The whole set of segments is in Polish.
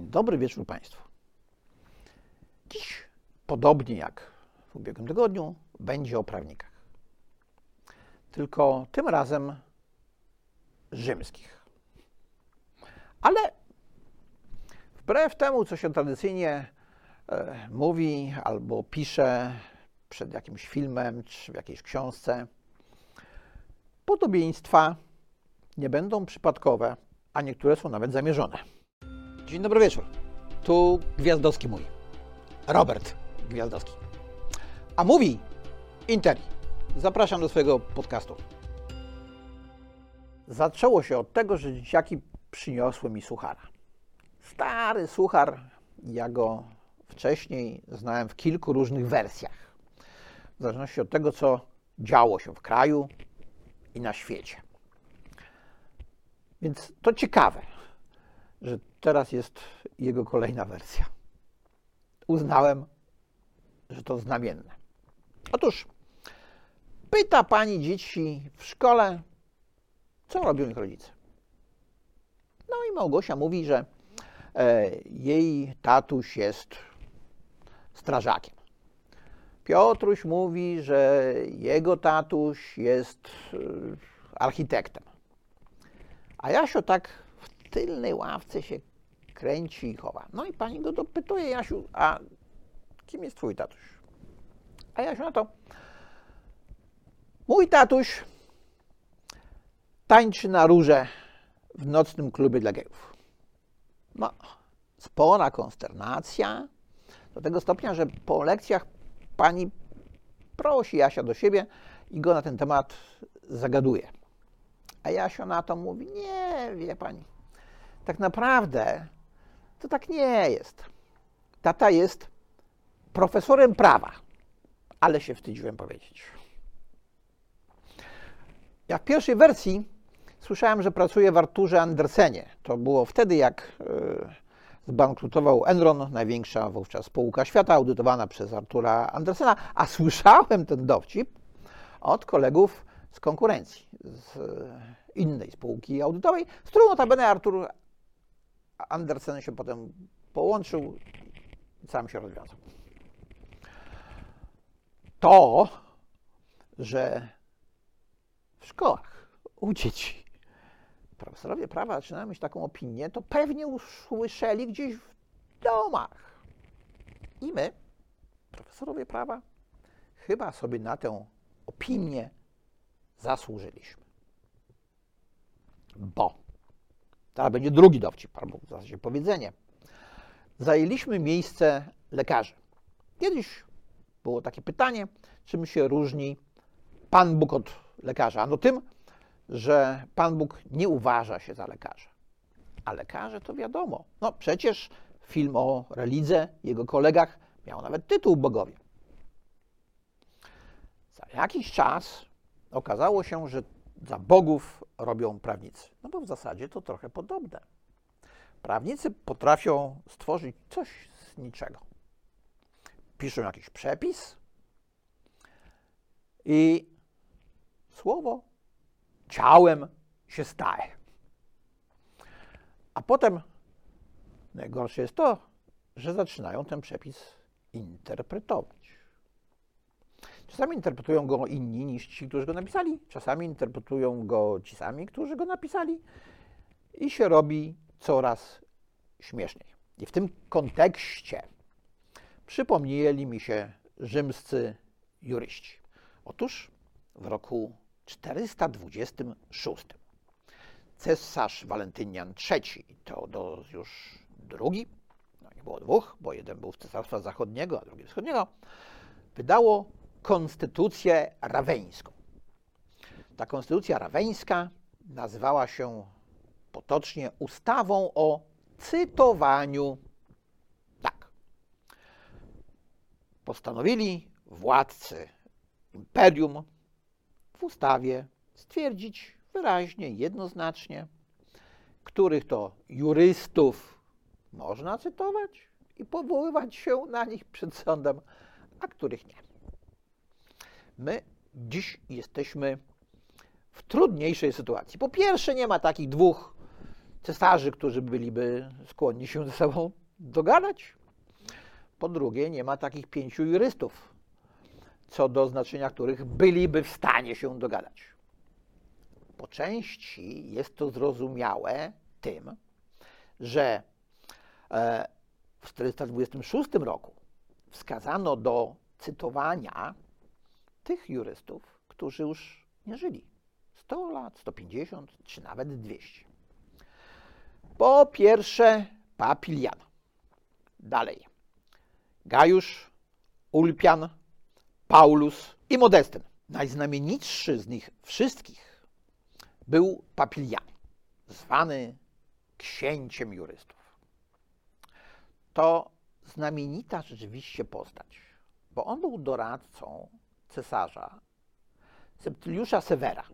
Dobry wieczór Państwu. Dziś, podobnie jak w ubiegłym tygodniu, będzie o prawnikach. Tylko tym razem rzymskich. Ale wbrew temu, co się tradycyjnie e, mówi albo pisze przed jakimś filmem czy w jakiejś książce, podobieństwa nie będą przypadkowe, a niektóre są nawet zamierzone. Dzień dobry wieczór. Tu Gwiazdowski mój. Robert Gwiazdowski. A mówi Interi. Zapraszam do swojego podcastu. Zaczęło się od tego, że dzieciaki przyniosły mi suchara. Stary suchar, ja go wcześniej znałem w kilku różnych wersjach. W zależności od tego, co działo się w kraju i na świecie. Więc to ciekawe, że teraz jest jego kolejna wersja. Uznałem, że to znamienne. Otóż pyta pani dzieci w szkole, co robią ich rodzice. No i Małgosia mówi, że e, jej tatuś jest strażakiem. Piotruś mówi, że jego tatuś jest e, architektem. A Jasio tak w tylnej ławce się kręci i chowa. No i pani go dopytuje, Jasiu, a kim jest twój tatuś? A Jasiu na to, mój tatuś tańczy na róże w nocnym klubie dla gejów. No, spora konsternacja, do tego stopnia, że po lekcjach pani prosi Jasia do siebie i go na ten temat zagaduje. A Jasio na to mówi, nie, wie pani, tak naprawdę to tak nie jest. Tata jest profesorem prawa, ale się wstydziłem powiedzieć. Ja w pierwszej wersji słyszałem, że pracuje w Arturze Andersenie. To było wtedy, jak yy, zbankrutował Enron, największa wówczas spółka świata, audytowana przez Artura Andersena, a słyszałem ten dowcip od kolegów z konkurencji, z innej spółki audytowej, z którą notabene Artur Andersen się potem połączył i sam się rozwiązał. To, że w szkołach u dzieci profesorowie prawa zaczynają mieć taką opinię, to pewnie usłyszeli gdzieś w domach. I my, profesorowie prawa, chyba sobie na tę opinię zasłużyliśmy. Bo, teraz będzie drugi dowcip, albo w zasadzie powiedzenie. Zajęliśmy miejsce lekarzy. Kiedyś było takie pytanie, czym się różni Pan Bóg od lekarza? No tym, że Pan Bóg nie uważa się za lekarza. A lekarze to wiadomo. No przecież film o Relidze, jego kolegach miał nawet tytuł Bogowie. Za jakiś czas okazało się, że za bogów robią prawnicy. No bo w zasadzie to trochę podobne. Prawnicy potrafią stworzyć coś z niczego. Piszą jakiś przepis i słowo ciałem się staje. A potem najgorsze jest to, że zaczynają ten przepis interpretować. Czasami interpretują go inni niż ci, którzy go napisali, czasami interpretują go ci sami, którzy go napisali i się robi coraz śmieszniej. I w tym kontekście przypomnieli mi się rzymscy juryści. Otóż w roku 426 cesarz Walentynian III, Teodozjusz II, no nie było dwóch, bo jeden był z Cesarstwa Zachodniego, a drugi Wschodniego, wydało konstytucję raweńską. Ta konstytucja raweńska nazywała się potocznie ustawą o cytowaniu. Tak. Postanowili władcy imperium w ustawie stwierdzić wyraźnie, jednoznacznie, których to jurystów można cytować i powoływać się na nich przed sądem, a których nie. My dziś jesteśmy w trudniejszej sytuacji. Po pierwsze, nie ma takich dwóch cesarzy, którzy byliby skłonni się ze sobą dogadać. Po drugie, nie ma takich pięciu jurystów, co do znaczenia których byliby w stanie się dogadać. Po części jest to zrozumiałe tym, że e, w 426 roku wskazano do cytowania tych jurystów, którzy już nie żyli. 100 lat, 150 czy nawet 200. Po pierwsze, Papilian. Dalej. Gajusz, Ulpian, Paulus i Modestyn. Najznamienitszy z nich wszystkich był Papilian, zwany księciem jurystów. To znamienita rzeczywiście postać, bo on był doradcą cesarza Septyliusza Severa,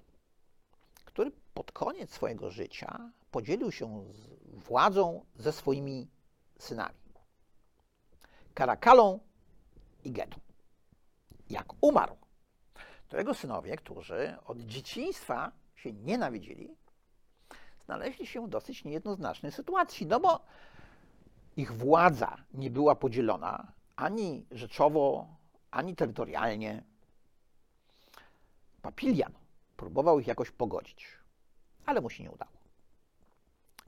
który pod koniec swojego życia podzielił się władzą ze swoimi synami. Karakalą i Getą. Jak umarł, to jego synowie, którzy od dzieciństwa się nienawidzili, znaleźli się w dosyć niejednoznacznej sytuacji, no bo ich władza nie była podzielona ani rzeczowo, ani terytorialnie. Papilian próbował ich jakoś pogodzić, ale mu się nie udało.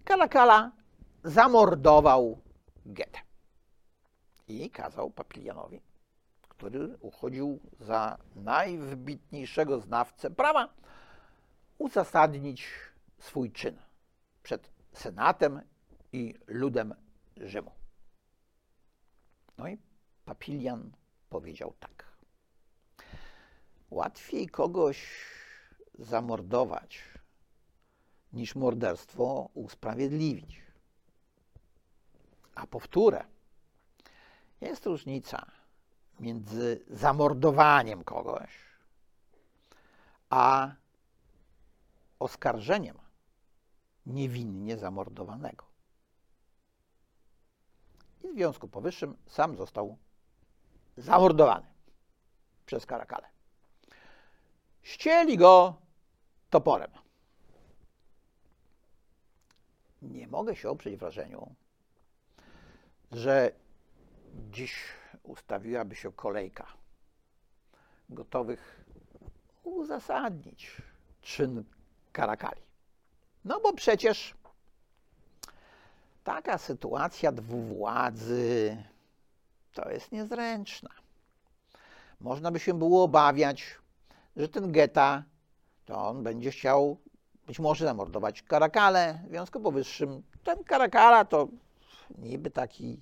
Kalakala zamordował Getę i kazał Papilianowi, który uchodził za najwybitniejszego znawcę prawa, uzasadnić swój czyn przed Senatem i ludem Rzymu. No i Papilian powiedział tak. Łatwiej kogoś zamordować, niż morderstwo usprawiedliwić. A powtórę, jest różnica między zamordowaniem kogoś, a oskarżeniem niewinnie zamordowanego. I w związku powyższym sam został zamordowany przez Karakale. Ścieli go toporem. Nie mogę się oprzeć wrażeniu, że dziś ustawiłaby się kolejka gotowych uzasadnić czyn Karakali. No bo przecież taka sytuacja dwuwładzy to jest niezręczna. Można by się było obawiać, że ten geta to on będzie chciał być może zamordować Karakale. W związku powyższym ten Karakala to niby taki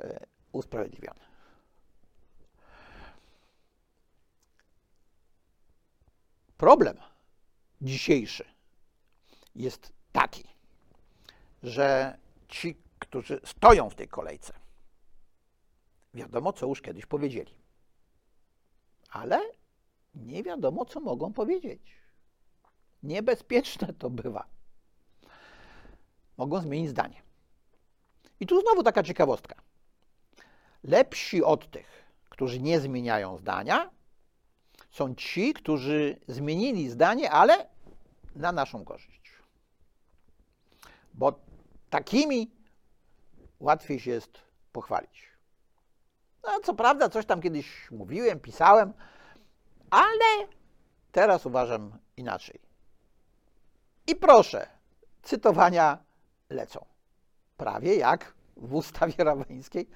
e, usprawiedliwiony. Problem dzisiejszy jest taki, że ci, którzy stoją w tej kolejce, wiadomo, co już kiedyś powiedzieli, ale nie wiadomo, co mogą powiedzieć. Niebezpieczne to bywa. Mogą zmienić zdanie. I tu znowu taka ciekawostka. Lepsi od tych, którzy nie zmieniają zdania, są ci, którzy zmienili zdanie, ale na naszą korzyść. Bo takimi łatwiej się jest pochwalić. No, co prawda, coś tam kiedyś mówiłem, pisałem, ale teraz uważam inaczej. I proszę, cytowania lecą. Prawie jak w ustawie rawańskiej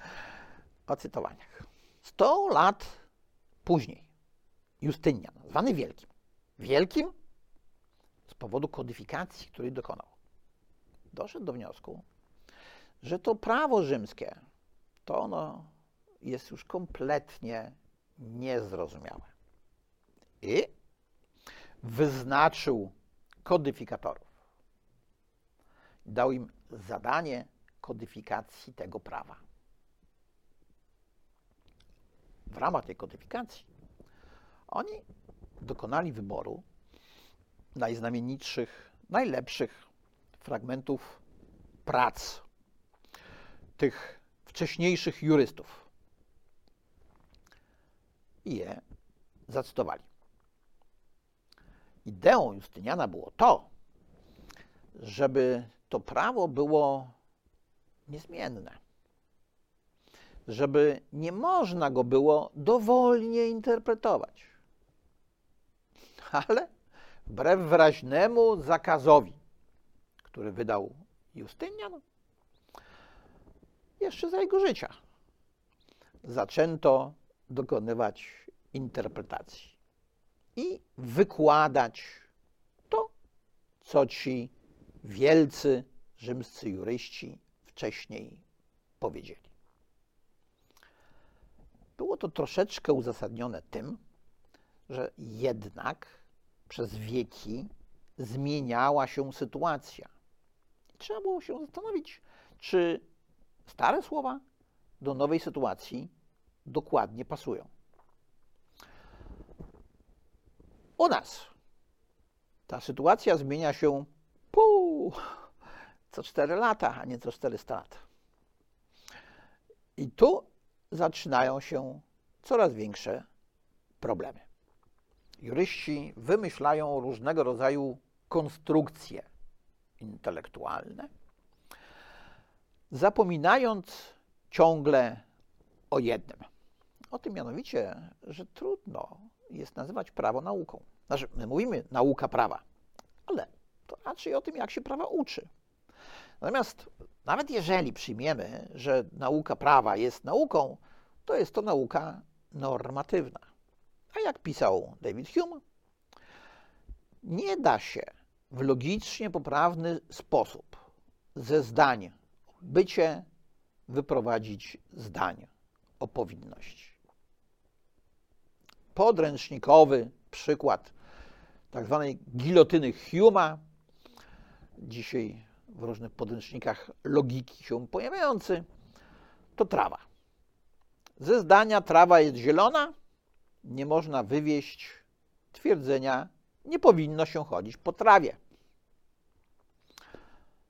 o cytowaniach. Sto lat później Justynian, zwany Wielkim. Wielkim z powodu kodyfikacji, której dokonał. Doszedł do wniosku, że to prawo rzymskie, to ono jest już kompletnie niezrozumiałe. I wyznaczył kodyfikatorów. Dał im zadanie kodyfikacji tego prawa. W ramach tej kodyfikacji oni dokonali wyboru najznamienitszych, najlepszych fragmentów prac tych wcześniejszych jurystów i je zacytowali. Ideą Justyniana było to, żeby to prawo było niezmienne. Żeby nie można go było dowolnie interpretować. Ale wbrew wyraźnemu zakazowi, który wydał Justynian, jeszcze za jego życia zaczęto dokonywać interpretacji i wykładać to, co ci wielcy rzymscy juryści wcześniej powiedzieli. Było to troszeczkę uzasadnione tym, że jednak przez wieki zmieniała się sytuacja. Trzeba było się zastanowić, czy stare słowa do nowej sytuacji dokładnie pasują. U nas ta sytuacja zmienia się pół co 4 lata, a nie co 400 lat. I tu zaczynają się coraz większe problemy. Juryści wymyślają różnego rodzaju konstrukcje intelektualne, zapominając ciągle o jednym. O tym mianowicie, że trudno jest nazywać prawo nauką. Znaczy, my mówimy nauka prawa, ale to raczej o tym, jak się prawa uczy. Natomiast nawet jeżeli przyjmiemy, że nauka prawa jest nauką, to jest to nauka normatywna. A jak pisał David Hume, nie da się w logicznie poprawny sposób ze zdań bycie wyprowadzić zdań o powinności. Podręcznikowy przykład tak zwanej gilotyny Huma, dzisiaj w różnych podręcznikach logiki się pojawiający, to trawa. Ze zdania trawa jest zielona, nie można wywieść twierdzenia, nie powinno się chodzić po trawie.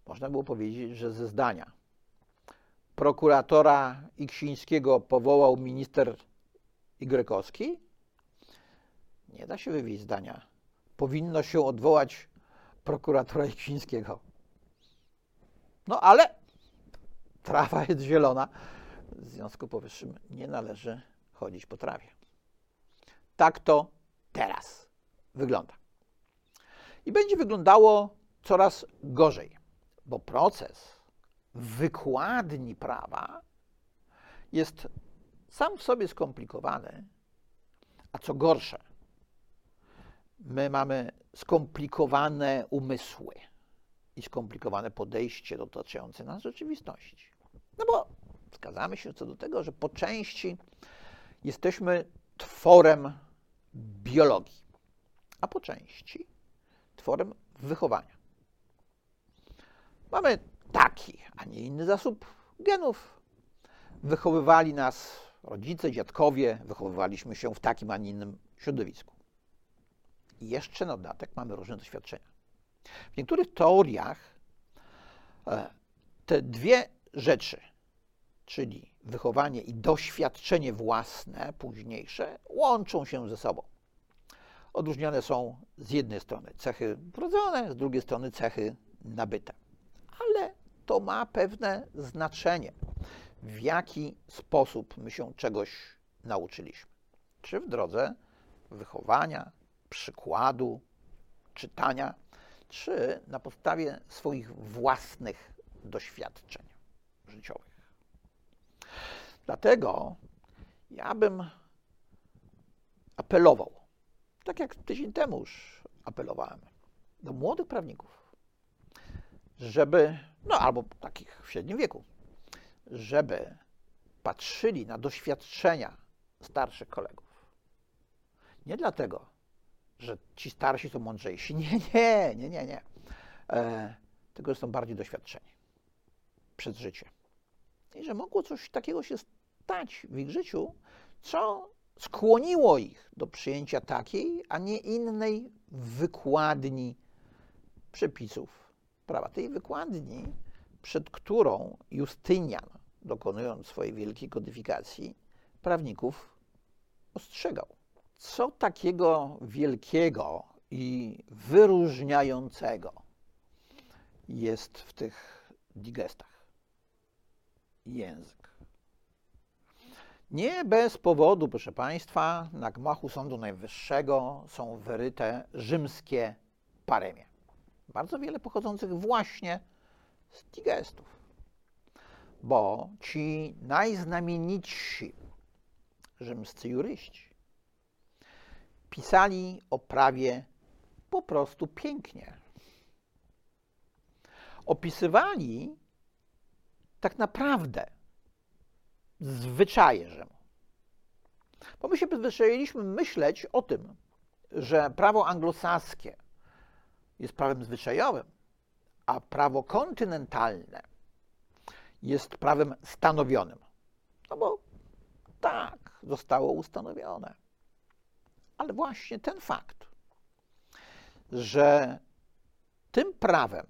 Można było powiedzieć, że ze zdania prokuratora Iksińskiego powołał minister Y. Nie da się wywieźć zdania. Powinno się odwołać prokuratora Iksińskiego. No ale trawa jest zielona. W związku powyższym nie należy chodzić po trawie. Tak to teraz wygląda. I będzie wyglądało coraz gorzej, bo proces wykładni prawa jest sam w sobie skomplikowany, a co gorsze, my mamy skomplikowane umysły i skomplikowane podejście dotyczące nas rzeczywistości. No bo zgadzamy się co do tego, że po części jesteśmy tworem biologii, a po części tworem wychowania. Mamy taki, a nie inny zasób genów. Wychowywali nas rodzice, dziadkowie, wychowywaliśmy się w takim, a nie innym środowisku. I jeszcze na dodatek mamy różne doświadczenia. W niektórych teoriach e, te dwie rzeczy, czyli wychowanie i doświadczenie własne, późniejsze, łączą się ze sobą. Odróżniane są z jednej strony cechy wrodzone, z drugiej strony cechy nabyte. Ale to ma pewne znaczenie, w jaki sposób my się czegoś nauczyliśmy. Czy w drodze wychowania, przykładu, czytania, czy na podstawie swoich własnych doświadczeń życiowych. Dlatego ja bym apelował, tak jak tydzień temu już apelowałem, do młodych prawników, żeby, no albo takich w średnim wieku, żeby patrzyli na doświadczenia starszych kolegów. Nie dlatego, że ci starsi są mądrzejsi. Nie, nie, nie, nie, nie. E, tylko, że są bardziej doświadczeni przez życie. I że mogło coś takiego się stać w ich życiu, co skłoniło ich do przyjęcia takiej, a nie innej wykładni przepisów prawa tej wykładni, przed którą Justynian, dokonując swojej wielkiej kodyfikacji, prawników ostrzegał. Co takiego wielkiego i wyróżniającego jest w tych digestach. Język. Nie bez powodu, proszę Państwa, na gmachu Sądu Najwyższego są wyryte rzymskie paremie. Bardzo wiele pochodzących właśnie z digestów. Bo ci najznamienitsi rzymscy juryści pisali o prawie po prostu pięknie. Opisywali tak naprawdę zwyczaje Rzymu. Bo my się przyzwyczailiśmy myśleć o tym, że prawo anglosaskie jest prawem zwyczajowym, a prawo kontynentalne jest prawem stanowionym. No bo tak zostało ustanowione. Ale właśnie ten fakt, że tym prawem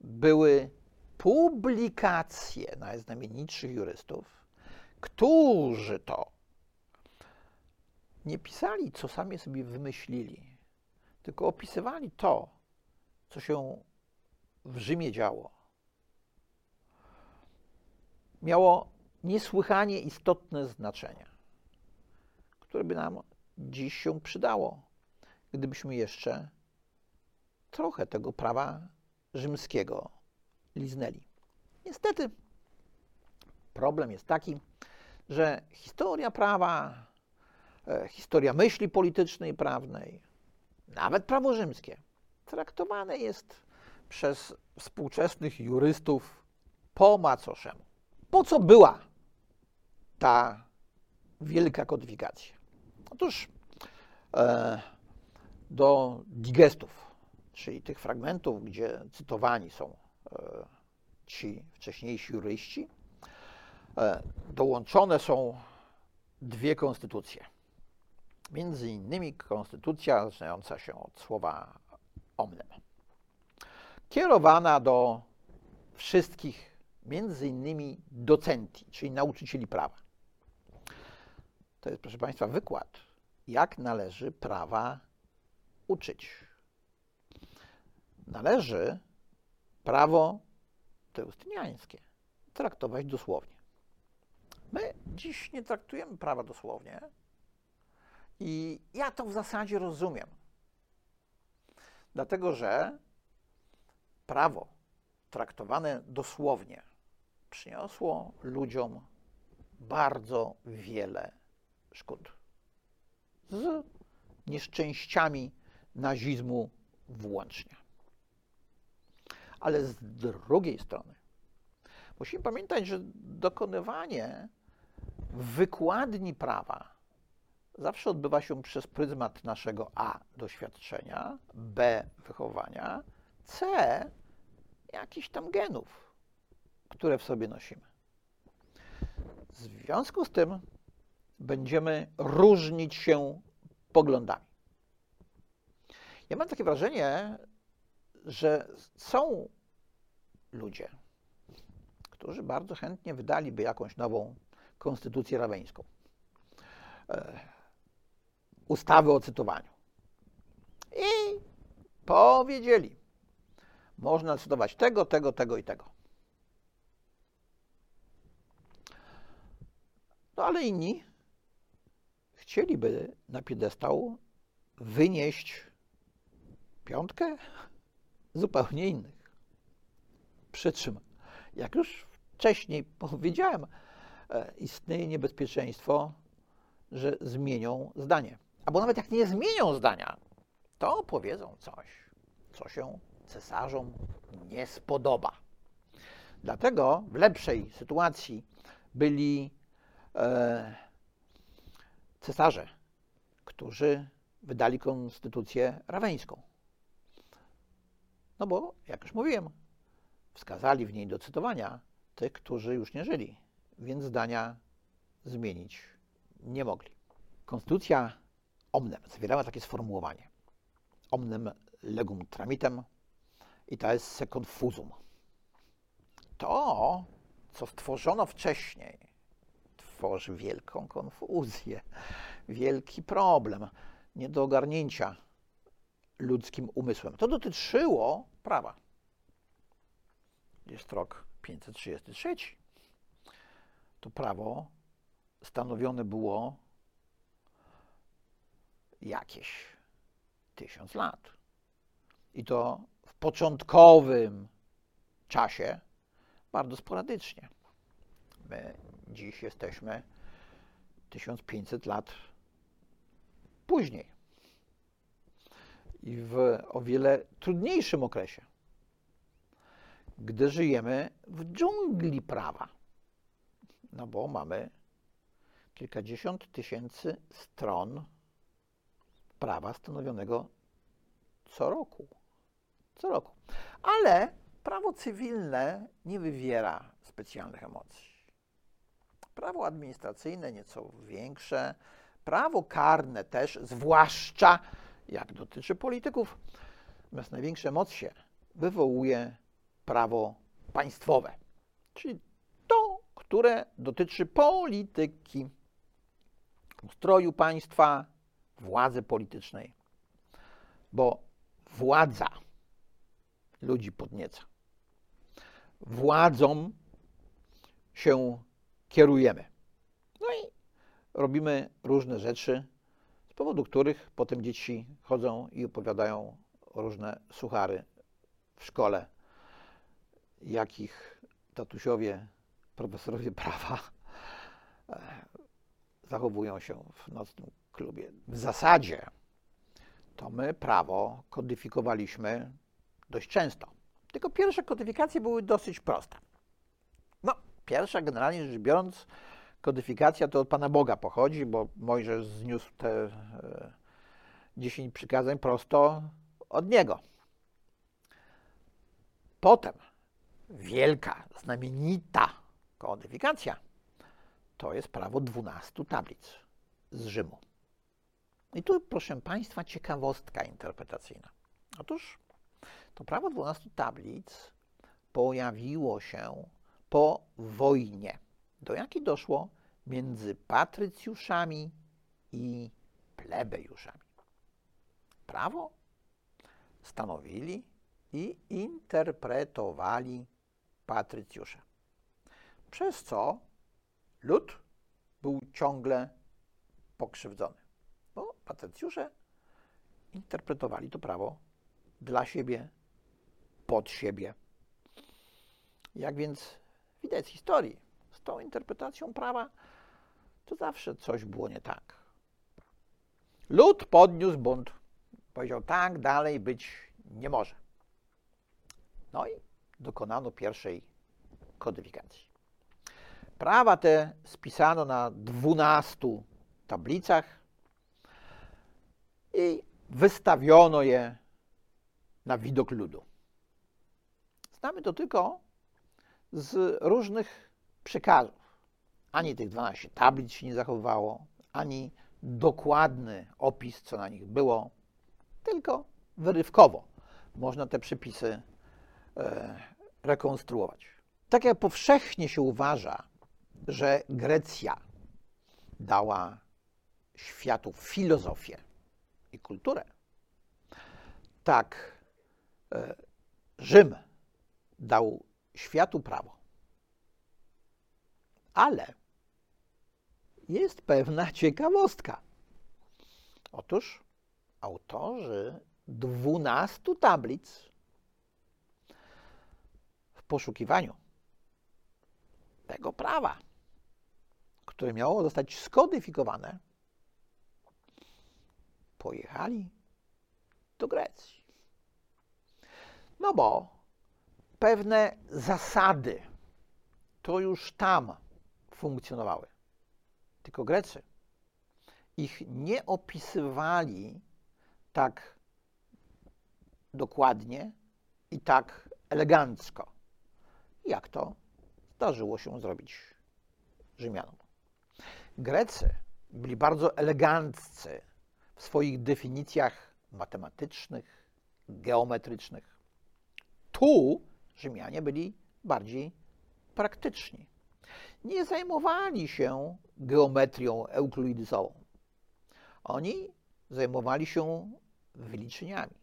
były publikacje najznamienitszych jurystów, którzy to nie pisali, co sami sobie wymyślili, tylko opisywali to, co się w Rzymie działo. Miało niesłychanie istotne znaczenie, które by nam dziś się przydało, gdybyśmy jeszcze trochę tego prawa rzymskiego liznęli. Niestety, problem jest taki, że historia prawa, e, historia myśli politycznej i prawnej, nawet prawo rzymskie, traktowane jest przez współczesnych jurystów po macoszemu. Po co była ta wielka kodyfikacja? Otóż e, do digestów, czyli tych fragmentów, gdzie cytowani są e, ci wcześniejsi juryści, e, dołączone są dwie konstytucje. Między innymi konstytucja zaczynająca się od słowa omnem, kierowana do wszystkich, między innymi docenti, czyli nauczycieli prawa. To jest, proszę Państwa, wykład, jak należy prawa uczyć. Należy prawo teustyniańskie traktować dosłownie. My dziś nie traktujemy prawa dosłownie i ja to w zasadzie rozumiem. Dlatego, że prawo traktowane dosłownie przyniosło ludziom bardzo wiele szkód. Z nieszczęściami nazizmu włącznie. Ale z drugiej strony musimy pamiętać, że dokonywanie wykładni prawa zawsze odbywa się przez pryzmat naszego A doświadczenia, B wychowania, C jakichś tam genów, które w sobie nosimy. W związku z tym będziemy różnić się poglądami. Ja mam takie wrażenie, że są ludzie, którzy bardzo chętnie wydaliby jakąś nową konstytucję raweńską, e, ustawy o cytowaniu. I powiedzieli, można cytować tego, tego, tego i tego. No ale inni chcieliby na piedestał wynieść piątkę zupełnie innych. Przy czym, jak już wcześniej powiedziałem, e, istnieje niebezpieczeństwo, że zmienią zdanie. Albo nawet jak nie zmienią zdania, to powiedzą coś, co się cesarzom nie spodoba. Dlatego w lepszej sytuacji byli e, cesarze, którzy wydali konstytucję raweńską. No bo, jak już mówiłem, wskazali w niej do cytowania tych, którzy już nie żyli, więc zdania zmienić nie mogli. Konstytucja omnem zawierała takie sformułowanie. Omnem legum tramitem i to jest second fusum. To, co stworzono wcześniej, tworzy wielką konfuzję, wielki problem, nie do ogarnięcia ludzkim umysłem. To dotyczyło prawa. jest rok 533. To prawo stanowione było jakieś tysiąc lat. I to w początkowym czasie bardzo sporadycznie. My dziś jesteśmy 1500 lat później. I w o wiele trudniejszym okresie, gdy żyjemy w dżungli prawa. No bo mamy kilkadziesiąt tysięcy stron prawa stanowionego co roku. Co roku. Ale prawo cywilne nie wywiera specjalnych emocji. Prawo administracyjne nieco większe, prawo karne też, zwłaszcza jak dotyczy polityków, natomiast największe emocje wywołuje prawo państwowe, czyli to, które dotyczy polityki, ustroju państwa, władzy politycznej, bo władza ludzi podnieca. Władzą się kierujemy. No i robimy różne rzeczy, z powodu których potem dzieci chodzą i opowiadają różne suchary w szkole, jakich tatusiowie, profesorowie prawa e, zachowują się w nocnym klubie. W zasadzie to my prawo kodyfikowaliśmy dość często. Tylko pierwsze kodyfikacje były dosyć proste. Pierwsza generalnie rzecz biorąc, kodyfikacja to od Pana Boga pochodzi, bo Mojżesz zniósł te e, dziesięć przykazań prosto od Niego. Potem wielka, znamienita kodyfikacja to jest prawo dwunastu tablic z Rzymu. I tu, proszę Państwa, ciekawostka interpretacyjna. Otóż to prawo 12 tablic pojawiło się po wojnie, do jakiej doszło między patrycjuszami i plebejuszami. Prawo stanowili i interpretowali patrycjusze, przez co lud był ciągle pokrzywdzony, bo patrycjusze interpretowali to prawo dla siebie, pod siebie. Jak więc widać z historii, z tą interpretacją prawa, to zawsze coś było nie tak. Lud podniósł bunt. Powiedział, tak dalej być nie może. No i dokonano pierwszej kodyfikacji. Prawa te spisano na dwunastu tablicach i wystawiono je na widok ludu. Znamy to tylko z różnych przekazów. Ani tych 12 tablic się nie zachowało, ani dokładny opis, co na nich było, tylko wyrywkowo można te przepisy e, rekonstruować. Tak jak powszechnie się uważa, że Grecja dała światu filozofię i kulturę, tak e, Rzym dał światu prawo. Ale jest pewna ciekawostka. Otóż autorzy dwunastu tablic w poszukiwaniu tego prawa, które miało zostać skodyfikowane, pojechali do Grecji. No bo pewne zasady to już tam funkcjonowały. Tylko Grecy ich nie opisywali tak dokładnie i tak elegancko, jak to zdarzyło się zrobić Rzymianom. Grecy byli bardzo eleganccy w swoich definicjach matematycznych, geometrycznych. Tu Rzymianie byli bardziej praktyczni. Nie zajmowali się geometrią euklidysową. Oni zajmowali się wyliczeniami.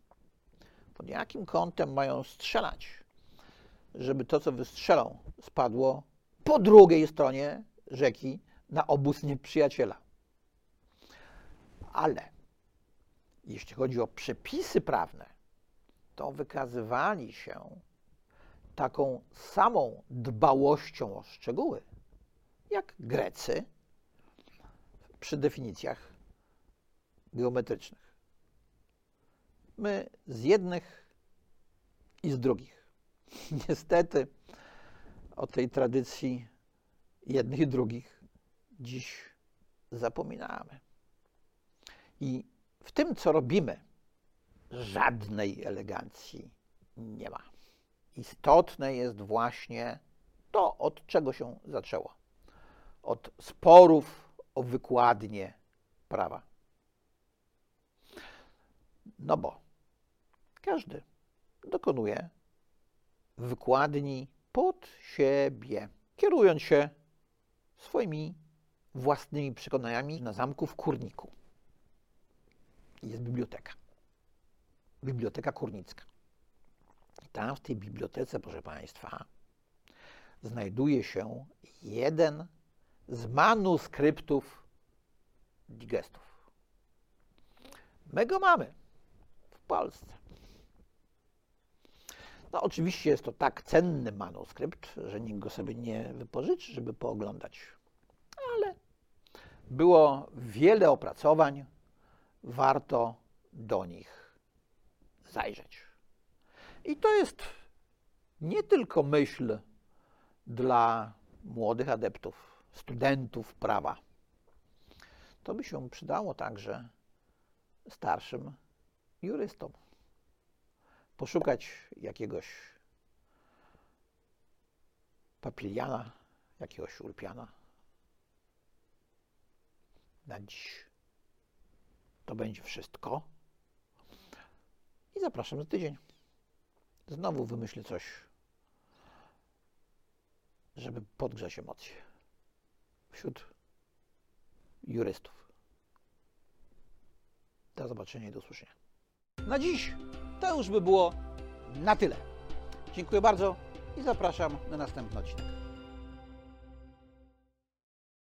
Pod jakim kątem mają strzelać? żeby to, co wystrzelą, spadło po drugiej stronie rzeki na obóz nieprzyjaciela. Ale jeśli chodzi o przepisy prawne, to wykazywali się taką samą dbałością o szczegóły, jak Grecy przy definicjach geometrycznych. My z jednych i z drugich. Niestety o tej tradycji jednych i drugich dziś zapominamy. I w tym, co robimy, żadnej elegancji nie ma. Istotne jest właśnie to, od czego się zaczęło. Od sporów o wykładnie prawa. No bo każdy dokonuje wykładni pod siebie, kierując się swoimi własnymi przekonaniami na zamku w Kurniku. Jest biblioteka. Biblioteka Kurnicka. Tam w tej bibliotece, proszę Państwa, znajduje się jeden z manuskryptów digestów. My go mamy w Polsce. No, oczywiście jest to tak cenny manuskrypt, że nikt go sobie nie wypożyczy, żeby pooglądać. Ale było wiele opracowań, warto do nich zajrzeć. I to jest nie tylko myśl dla młodych adeptów, studentów prawa. To by się przydało także starszym jurystom. Poszukać jakiegoś papiliana, jakiegoś urpiana. Na dziś to będzie wszystko. I zapraszam za tydzień. Znowu wymyślę coś, żeby podgrzać emocje wśród jurystów. Do zobaczenia i do usłyszenia. Na dziś to już by było na tyle. Dziękuję bardzo i zapraszam na następny odcinek.